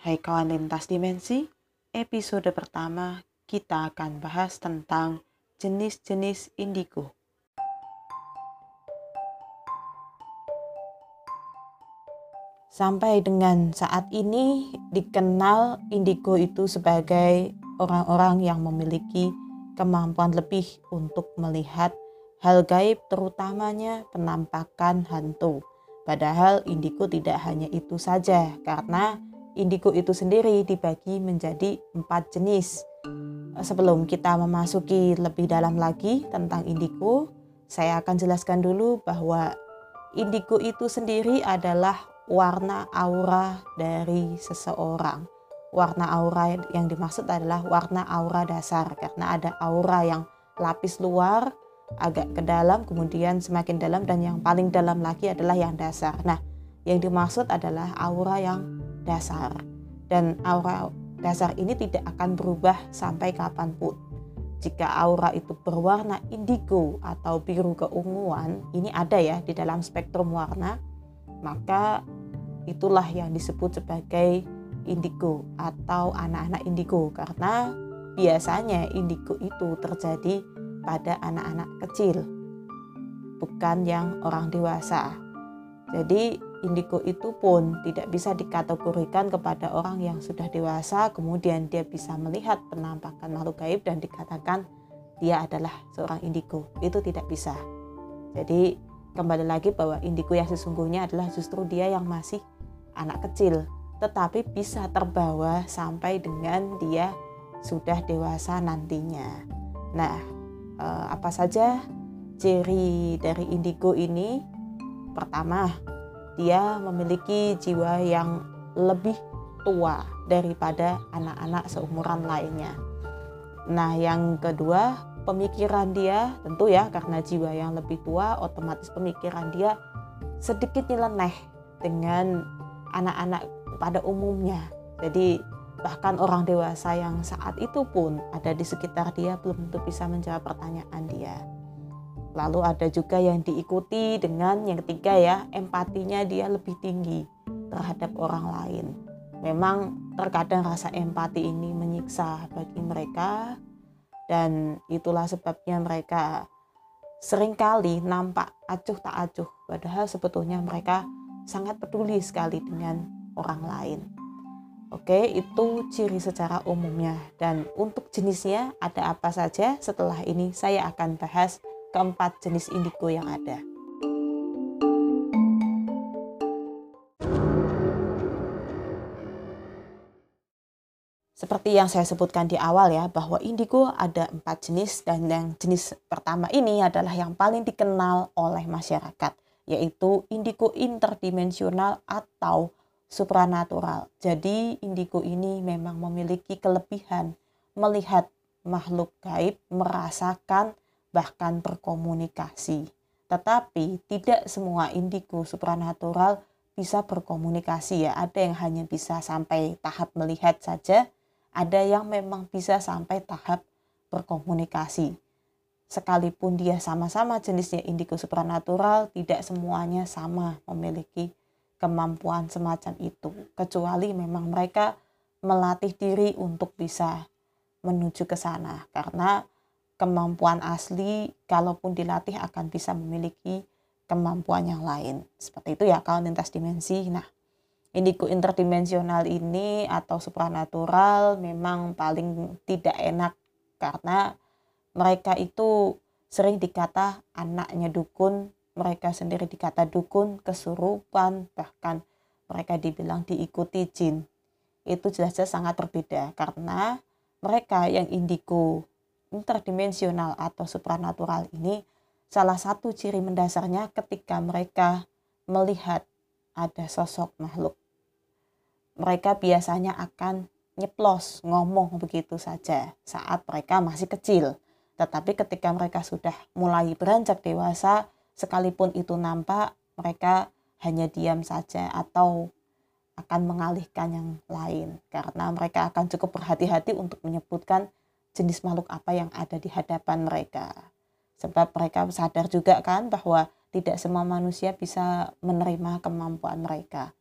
Hai kawan lintas dimensi, episode pertama kita akan bahas tentang jenis-jenis indigo. Sampai dengan saat ini dikenal indigo itu sebagai orang-orang yang memiliki kemampuan lebih untuk melihat hal gaib terutamanya penampakan hantu. Padahal indigo tidak hanya itu saja karena indigo itu sendiri dibagi menjadi empat jenis. Sebelum kita memasuki lebih dalam lagi tentang indigo, saya akan jelaskan dulu bahwa indigo itu sendiri adalah warna aura dari seseorang. Warna aura yang dimaksud adalah warna aura dasar karena ada aura yang lapis luar agak ke dalam kemudian semakin dalam dan yang paling dalam lagi adalah yang dasar. Nah, yang dimaksud adalah aura yang dasar. Dan aura dasar ini tidak akan berubah sampai kapan pun. Jika aura itu berwarna indigo atau biru keunguan, ini ada ya di dalam spektrum warna, maka itulah yang disebut sebagai indigo atau anak-anak indigo karena biasanya indigo itu terjadi pada anak-anak kecil, bukan yang orang dewasa. Jadi indigo itu pun tidak bisa dikategorikan kepada orang yang sudah dewasa kemudian dia bisa melihat penampakan makhluk gaib dan dikatakan dia adalah seorang indigo. Itu tidak bisa. Jadi kembali lagi bahwa indigo yang sesungguhnya adalah justru dia yang masih anak kecil tetapi bisa terbawa sampai dengan dia sudah dewasa nantinya. Nah eh, apa saja ciri dari indigo ini? Pertama dia memiliki jiwa yang lebih tua daripada anak-anak seumuran lainnya. Nah, yang kedua, pemikiran dia tentu ya karena jiwa yang lebih tua, otomatis pemikiran dia sedikit nyeleneh dengan anak-anak pada umumnya. Jadi bahkan orang dewasa yang saat itu pun ada di sekitar dia belum tentu bisa menjawab pertanyaan dia. Lalu ada juga yang diikuti dengan yang ketiga ya, empatinya dia lebih tinggi terhadap orang lain. Memang terkadang rasa empati ini menyiksa bagi mereka dan itulah sebabnya mereka sering kali nampak acuh tak acuh padahal sebetulnya mereka sangat peduli sekali dengan orang lain. Oke, itu ciri secara umumnya dan untuk jenisnya ada apa saja setelah ini saya akan bahas keempat jenis indigo yang ada. Seperti yang saya sebutkan di awal ya, bahwa indigo ada empat jenis dan yang jenis pertama ini adalah yang paling dikenal oleh masyarakat, yaitu indigo interdimensional atau supranatural. Jadi indigo ini memang memiliki kelebihan melihat makhluk gaib, merasakan bahkan berkomunikasi. Tetapi tidak semua indigo supranatural bisa berkomunikasi ya. Ada yang hanya bisa sampai tahap melihat saja, ada yang memang bisa sampai tahap berkomunikasi. Sekalipun dia sama-sama jenisnya indigo supranatural, tidak semuanya sama memiliki kemampuan semacam itu. Kecuali memang mereka melatih diri untuk bisa menuju ke sana. Karena kemampuan asli kalaupun dilatih akan bisa memiliki kemampuan yang lain. Seperti itu ya kalau lintas dimensi. Nah, indigo interdimensional ini atau supranatural memang paling tidak enak karena mereka itu sering dikata anaknya dukun, mereka sendiri dikata dukun, kesurupan, bahkan mereka dibilang diikuti jin. Itu jelas-jelas sangat berbeda karena mereka yang indigo interdimensional atau supranatural ini salah satu ciri mendasarnya ketika mereka melihat ada sosok makhluk. Mereka biasanya akan nyeplos, ngomong begitu saja saat mereka masih kecil. Tetapi ketika mereka sudah mulai beranjak dewasa, sekalipun itu nampak, mereka hanya diam saja atau akan mengalihkan yang lain karena mereka akan cukup berhati-hati untuk menyebutkan jenis makhluk apa yang ada di hadapan mereka. Sebab mereka sadar juga kan bahwa tidak semua manusia bisa menerima kemampuan mereka.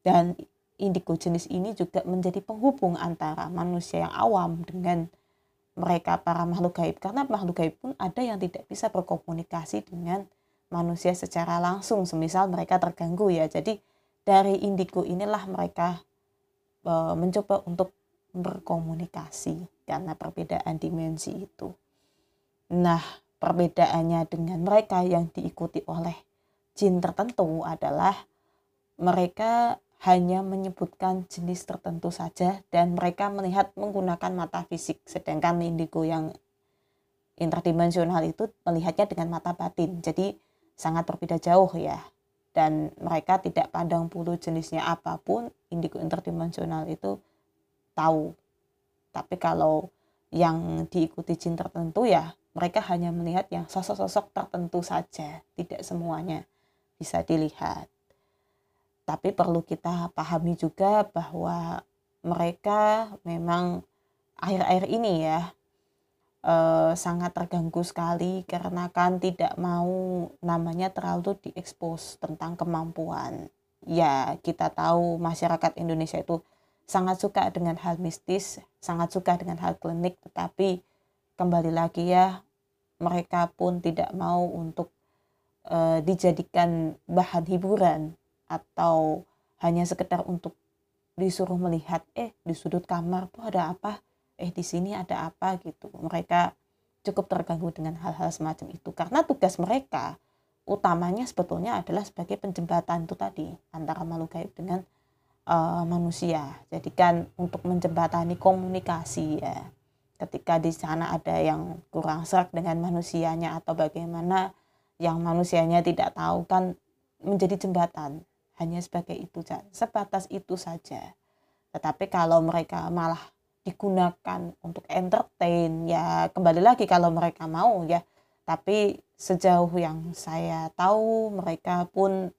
Dan indigo jenis ini juga menjadi penghubung antara manusia yang awam dengan mereka para makhluk gaib karena makhluk gaib pun ada yang tidak bisa berkomunikasi dengan manusia secara langsung semisal mereka terganggu ya jadi dari indigo inilah mereka e, mencoba untuk berkomunikasi karena perbedaan dimensi itu. Nah perbedaannya dengan mereka yang diikuti oleh jin tertentu adalah mereka hanya menyebutkan jenis tertentu saja dan mereka melihat menggunakan mata fisik. Sedangkan indigo yang interdimensional itu melihatnya dengan mata batin jadi sangat berbeda jauh ya. Dan mereka tidak pandang bulu jenisnya apa pun indigo interdimensional itu tahu. Tapi kalau yang diikuti jin tertentu ya mereka hanya melihat yang sosok-sosok tertentu saja. Tidak semuanya bisa dilihat. Tapi perlu kita pahami juga bahwa mereka memang akhir-akhir ini ya eh, sangat terganggu sekali karena kan tidak mau namanya terlalu diekspos tentang kemampuan. Ya, kita tahu masyarakat Indonesia itu sangat suka dengan hal mistis, sangat suka dengan hal klinik, tetapi kembali lagi ya mereka pun tidak mau untuk uh, dijadikan bahan hiburan atau hanya sekedar untuk disuruh melihat eh di sudut kamar tuh ada apa? Eh di sini ada apa? gitu. Mereka cukup terganggu dengan hal-hal semacam itu. Karena tugas mereka utamanya sebetulnya adalah sebagai penjembatan itu tadi antara makhluk gaib dengan uh, manusia. Jadi kan untuk menjembatani komunikasi ya. Ketika di sana ada yang kurang serak dengan manusianya atau bagaimana yang manusianya tidak tahu kan menjadi jembatan. Hanya sebagai itu sebatas itu saja. Tetapi kalau mereka malah digunakan untuk entertain ya kembali lagi kalau mereka mau ya. Tapi sejauh yang saya tahu mereka pun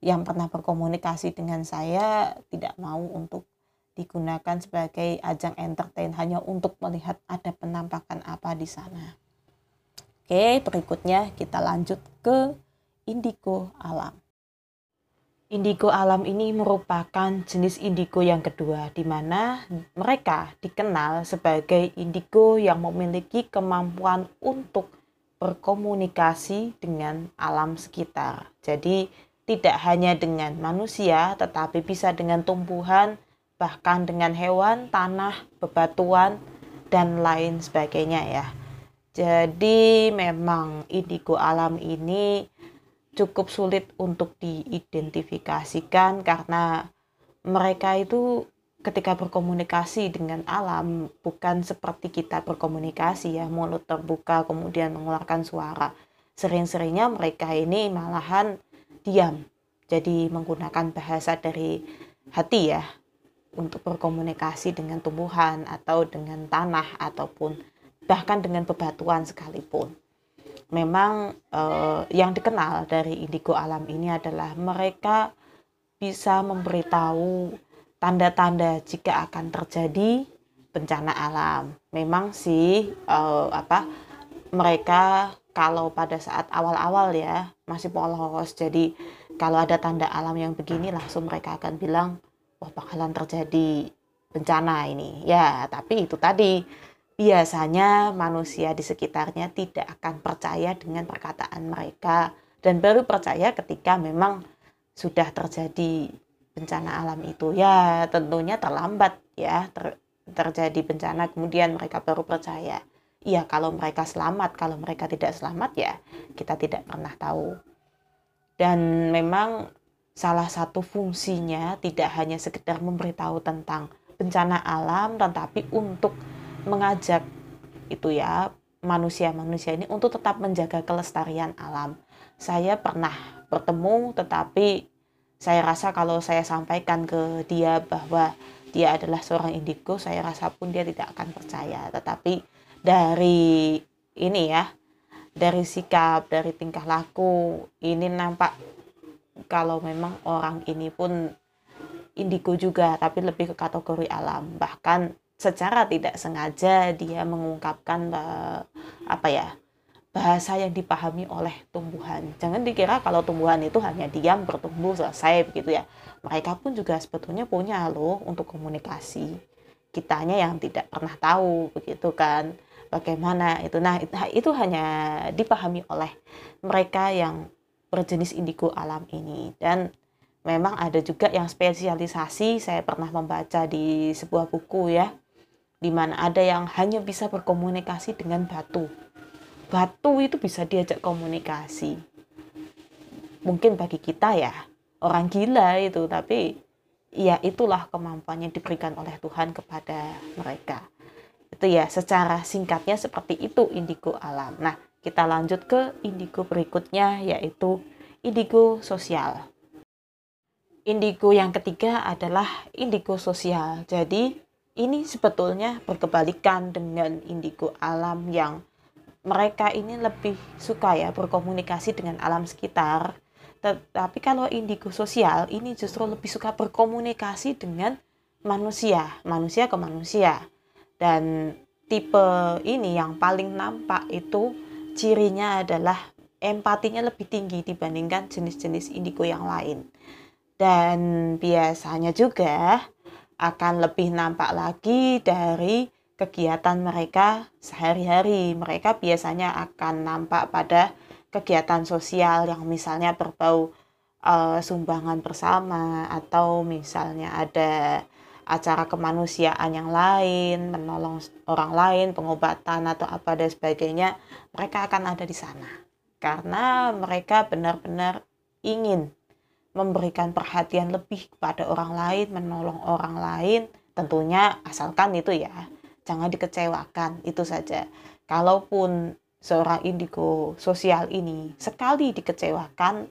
yang pernah berkomunikasi dengan saya tidak mau untuk digunakan sebagai ajang entertain hanya untuk melihat ada penampakan apa di sana. Oke, berikutnya kita lanjut ke indigo alam. Indigo alam ini merupakan jenis indigo yang kedua, di mana mereka dikenal sebagai indigo yang memiliki kemampuan untuk berkomunikasi dengan alam sekitar. Jadi, tidak hanya dengan manusia, tetapi bisa dengan tumbuhan, bahkan dengan hewan, tanah, bebatuan, dan lain sebagainya, ya. Jadi, memang indigo alam ini cukup sulit untuk diidentifikasikan karena mereka itu ketika berkomunikasi dengan alam bukan seperti kita berkomunikasi ya mulut terbuka kemudian mengeluarkan suara sering-seringnya mereka ini malahan diam jadi menggunakan bahasa dari hati ya untuk berkomunikasi dengan tumbuhan atau dengan tanah ataupun bahkan dengan bebatuan sekalipun memang eh, yang dikenal dari indigo alam ini adalah mereka bisa memberitahu tanda-tanda jika akan terjadi bencana alam. Memang sih eh, apa mereka kalau pada saat awal-awal ya masih polos. Jadi kalau ada tanda alam yang begini langsung mereka akan bilang wah bakalan terjadi bencana ini. Ya, tapi itu tadi biasanya manusia di sekitarnya tidak akan percaya dengan perkataan mereka dan baru percaya ketika memang sudah terjadi bencana alam itu ya tentunya terlambat ya ter, terjadi bencana kemudian mereka baru percaya iya kalau mereka selamat kalau mereka tidak selamat ya kita tidak pernah tahu dan memang salah satu fungsinya tidak hanya sekedar memberitahu tentang bencana alam tetapi untuk mengajak itu ya manusia-manusia ini untuk tetap menjaga kelestarian alam. Saya pernah bertemu tetapi saya rasa kalau saya sampaikan ke dia bahwa dia adalah seorang indigo, saya rasa pun dia tidak akan percaya. Tetapi dari ini ya, dari sikap, dari tingkah laku, ini nampak kalau memang orang ini pun indigo juga, tapi lebih ke kategori alam. Bahkan secara tidak sengaja dia mengungkapkan uh, apa ya bahasa yang dipahami oleh tumbuhan. Jangan dikira kalau tumbuhan itu hanya diam bertumbuh selesai begitu ya. mereka pun juga sebetulnya punya loh untuk komunikasi kitanya yang tidak pernah tahu begitu kan bagaimana itu. Nah itu hanya dipahami oleh mereka yang berjenis indigo alam ini. Dan memang ada juga yang spesialisasi saya pernah membaca di sebuah buku ya di mana ada yang hanya bisa berkomunikasi dengan batu. Batu itu bisa diajak komunikasi. Mungkin bagi kita ya orang gila itu tapi ya itulah kemampuan yang diberikan oleh Tuhan kepada mereka. Itu ya secara singkatnya seperti itu indigo alam. Nah, kita lanjut ke indigo berikutnya yaitu indigo sosial. Indigo yang ketiga adalah indigo sosial. Jadi, ini sebetulnya berkebalikan dengan indigo alam yang mereka ini lebih suka ya berkomunikasi dengan alam sekitar tetapi kalau indigo sosial ini justru lebih suka berkomunikasi dengan manusia, manusia ke manusia. Dan tipe ini yang paling nampak itu cirinya adalah empatinya lebih tinggi dibandingkan jenis-jenis indigo yang lain. Dan biasanya juga akan lebih nampak lagi dari kegiatan mereka sehari-hari. Mereka biasanya akan nampak pada kegiatan sosial yang misalnya berbau uh, sumbangan bersama atau misalnya ada acara kemanusiaan yang lain, menolong orang lain, pengobatan atau apa dan sebagainya, mereka akan ada di sana. Karena mereka benar-benar ingin memberikan perhatian lebih kepada orang lain, menolong orang lain, tentunya asalkan itu ya, jangan dikecewakan, itu saja. Kalaupun seorang indigo sosial ini sekali dikecewakan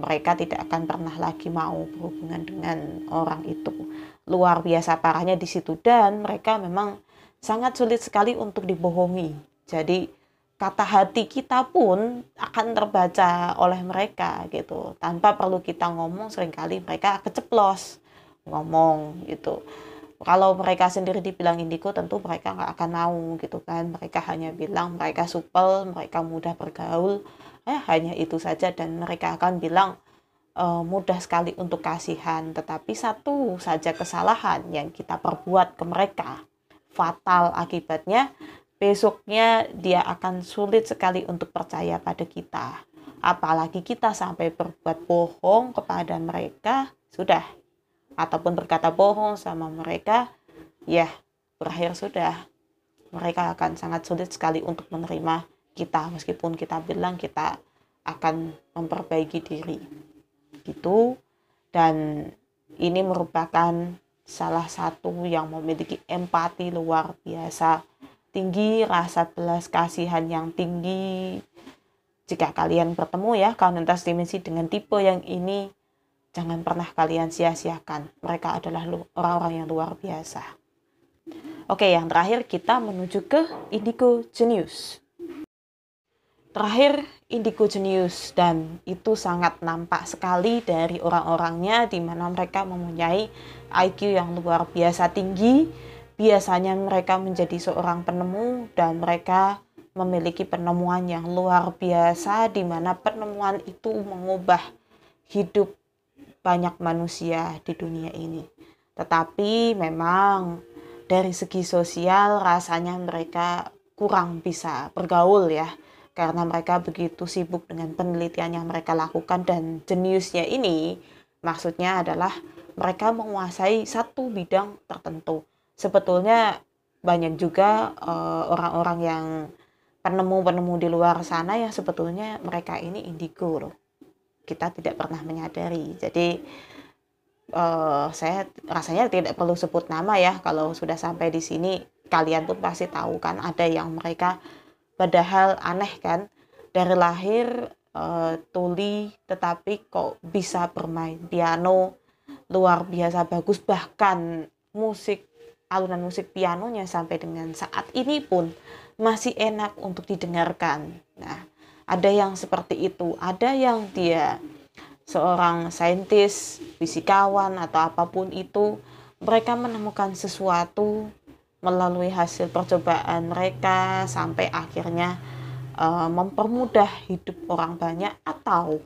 mereka tidak akan pernah lagi mau berhubungan dengan orang itu luar biasa parahnya di situ. Dan mereka memang sangat sulit sekali untuk dibohongi. Jadi kata hati kita pun akan terbaca oleh mereka gitu. Tanpa perlu kita ngomong sering kali mereka keceplos ngomong gitu. Kalau mereka sendiri dibilang indigo tentu mereka nggak akan mau gitu kan. Mereka hanya bilang mereka supel mereka mudah bergaul. Eh hanya itu saja. Dan mereka akan bilang e, mudah sekali untuk kasihan tetapi satu saja kesalahan yang kita perbuat ke mereka fatal akibatnya besoknya dia akan sulit sekali untuk percaya pada kita apalagi kita sampai berbuat bohong kepada mereka sudah ataupun berkata bohong sama mereka, ya berakhir sudah. Mereka akan sangat sulit sekali untuk menerima kita meskipun kita bilang kita akan memperbaiki diri. Gitu. Dan ini merupakan salah satu yang memiliki empati luar biasa tinggi, rasa belas kasihan yang tinggi. Jika kalian bertemu ya kawan lintas dimensi dengan tipe yang ini, Jangan pernah kalian sia-siakan. Mereka adalah orang-orang yang luar biasa. Oke, yang terakhir kita menuju ke Indigo Genius. Terakhir, Indigo Genius dan itu sangat nampak sekali dari orang-orangnya di mana mereka mempunyai IQ yang luar biasa tinggi. Biasanya mereka menjadi seorang penemu dan mereka memiliki penemuan yang luar biasa di mana penemuan itu mengubah hidup banyak manusia di dunia ini. Tetapi memang dari segi sosial rasanya mereka kurang bisa bergaul ya karena mereka begitu sibuk dengan penelitian yang mereka lakukan dan jeniusnya ini maksudnya adalah mereka menguasai satu bidang tertentu. Sebetulnya banyak juga eh, orang-orang uh, yang penemu-penemu di luar sana yang sebetulnya mereka ini indigo loh kita tidak pernah menyadari. Jadi uh, saya rasanya tidak perlu sebut nama ya kalau sudah sampai di sini kalian pun pasti tahu kan ada yang mereka padahal aneh kan dari lahir uh, tuli tetapi kok bisa bermain piano luar biasa bagus bahkan musik alunan musik pianonya sampai dengan saat ini pun masih enak untuk didengarkan. Nah, ada yang seperti itu ada yang dia seorang saintis fisikawan atau apa pun itu mereka menemukan sesuatu melalui hasil percobaan mereka sampai akhirnya uh, mempermudah hidup orang banyak atau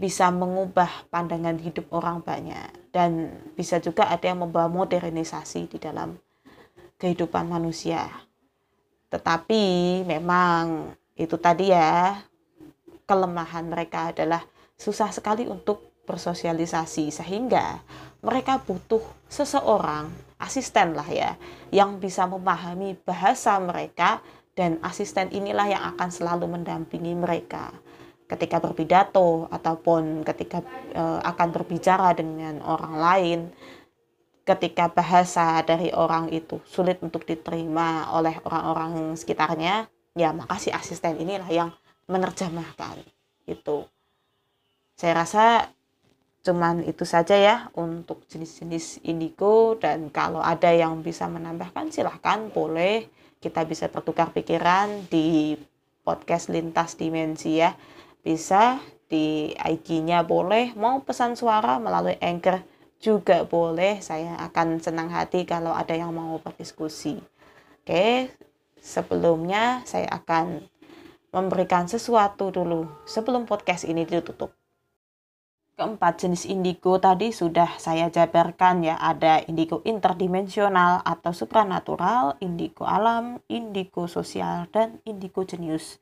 bisa mengubah pandangan hidup orang banyak dan bisa juga ada yang membawa modernisasi di dalam kehidupan manusia. Tetapi memang itu tadi ya kelemahan mereka adalah susah sekali untuk bersosialisasi sehingga mereka butuh seseorang asisten lah ya yang bisa memahami bahasa mereka dan asisten inilah yang akan selalu mendampingi mereka. Ketika berpidato ataupun ketika e, akan berbicara dengan orang lain ketika bahasa dari orang itu sulit untuk diterima oleh orang-orang sekitarnya ya maka si asisten inilah yang menerjemahkan itu saya rasa cuman itu saja ya untuk jenis-jenis indigo. Dan kalau ada yang bisa menambahkan silahkan boleh. Kita bisa bertukar pikiran di podcast lintas dimensi ya. Bisa di IG-nya boleh mau pesan suara melalui Anchor juga boleh. Saya akan senang hati kalau ada yang mau berdiskusi. Oke sebelumnya saya akan memberikan sesuatu dulu sebelum podcast ini ditutup. Keempat jenis indigo tadi sudah saya jabarkan ya, ada indigo interdimensional atau supranatural, indigo alam, indigo sosial, dan indigo jenius.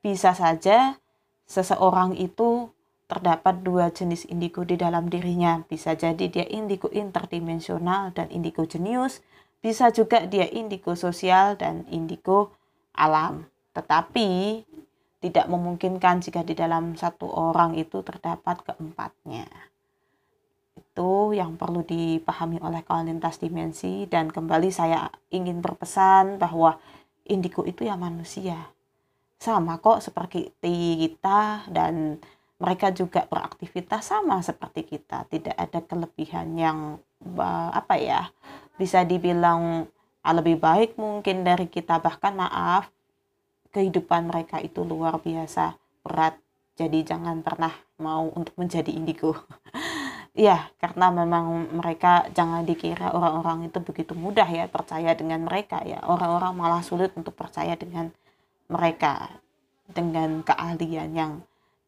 Bisa saja seseorang itu terdapat dua jenis indigo di dalam dirinya. Bisa jadi dia indigo interdimensional dan indigo jenius, bisa juga dia indigo sosial dan indigo alam. Tetapi tidak memungkinkan jika di dalam satu orang itu terdapat keempatnya. Itu yang perlu dipahami oleh kawan lintas dimensi dan kembali saya ingin berpesan bahwa indigo itu ya manusia. Sama kok seperti kita dan mereka juga beraktivitas sama seperti kita. Tidak ada kelebihan yang apa ya bisa dibilang lebih baik mungkin dari kita bahkan maaf kehidupan mereka itu luar biasa berat. Jadi jangan pernah mau untuk menjadi indigo. ya, karena memang mereka jangan dikira orang-orang itu begitu mudah ya percaya dengan mereka ya. Orang-orang malah sulit untuk percaya dengan mereka dengan keahlian yang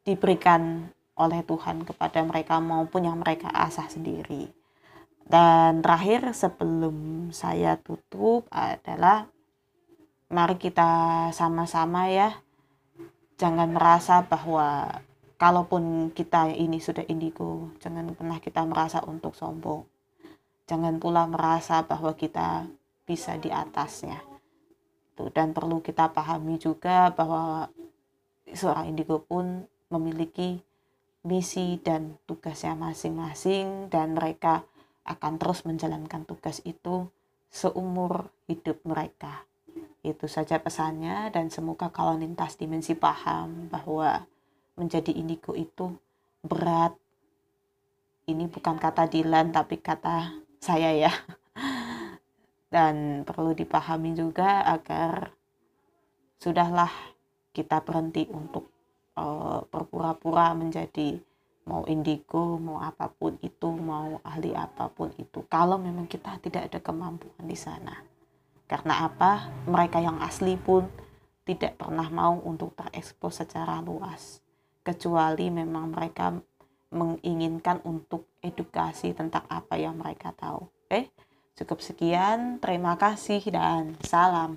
diberikan oleh Tuhan kepada mereka maupun yang mereka asah sendiri. Dan terakhir sebelum saya tutup adalah mari kita sama-sama ya. Jangan merasa bahwa kalaupun kita ini sudah indigo jangan pernah kita merasa untuk sombong. Jangan pula merasa bahwa kita bisa di atasnya. Itu dan perlu kita pahami juga bahwa seorang indigo pun memiliki misi dan tugasnya masing-masing dan mereka akan terus menjalankan tugas itu seumur hidup mereka. Itu saja pesannya dan semoga kalau lintas dimensi paham bahwa menjadi indigo itu berat. Ini bukan kata Dilan tapi kata saya ya. Dan perlu dipahami juga agar sudahlah kita berhenti untuk uh, berpura-pura menjadi mau indigo, mau apa pun itu, mau ahli apa pun itu. Kalau memang kita tidak ada kemampuan di sana karena apa? Mereka yang asli pun tidak pernah mau untuk terekspos secara luas. Kecuali memang mereka menginginkan untuk edukasi tentang apa yang mereka tahu. Oke, cukup sekian. Terima kasih dan salam.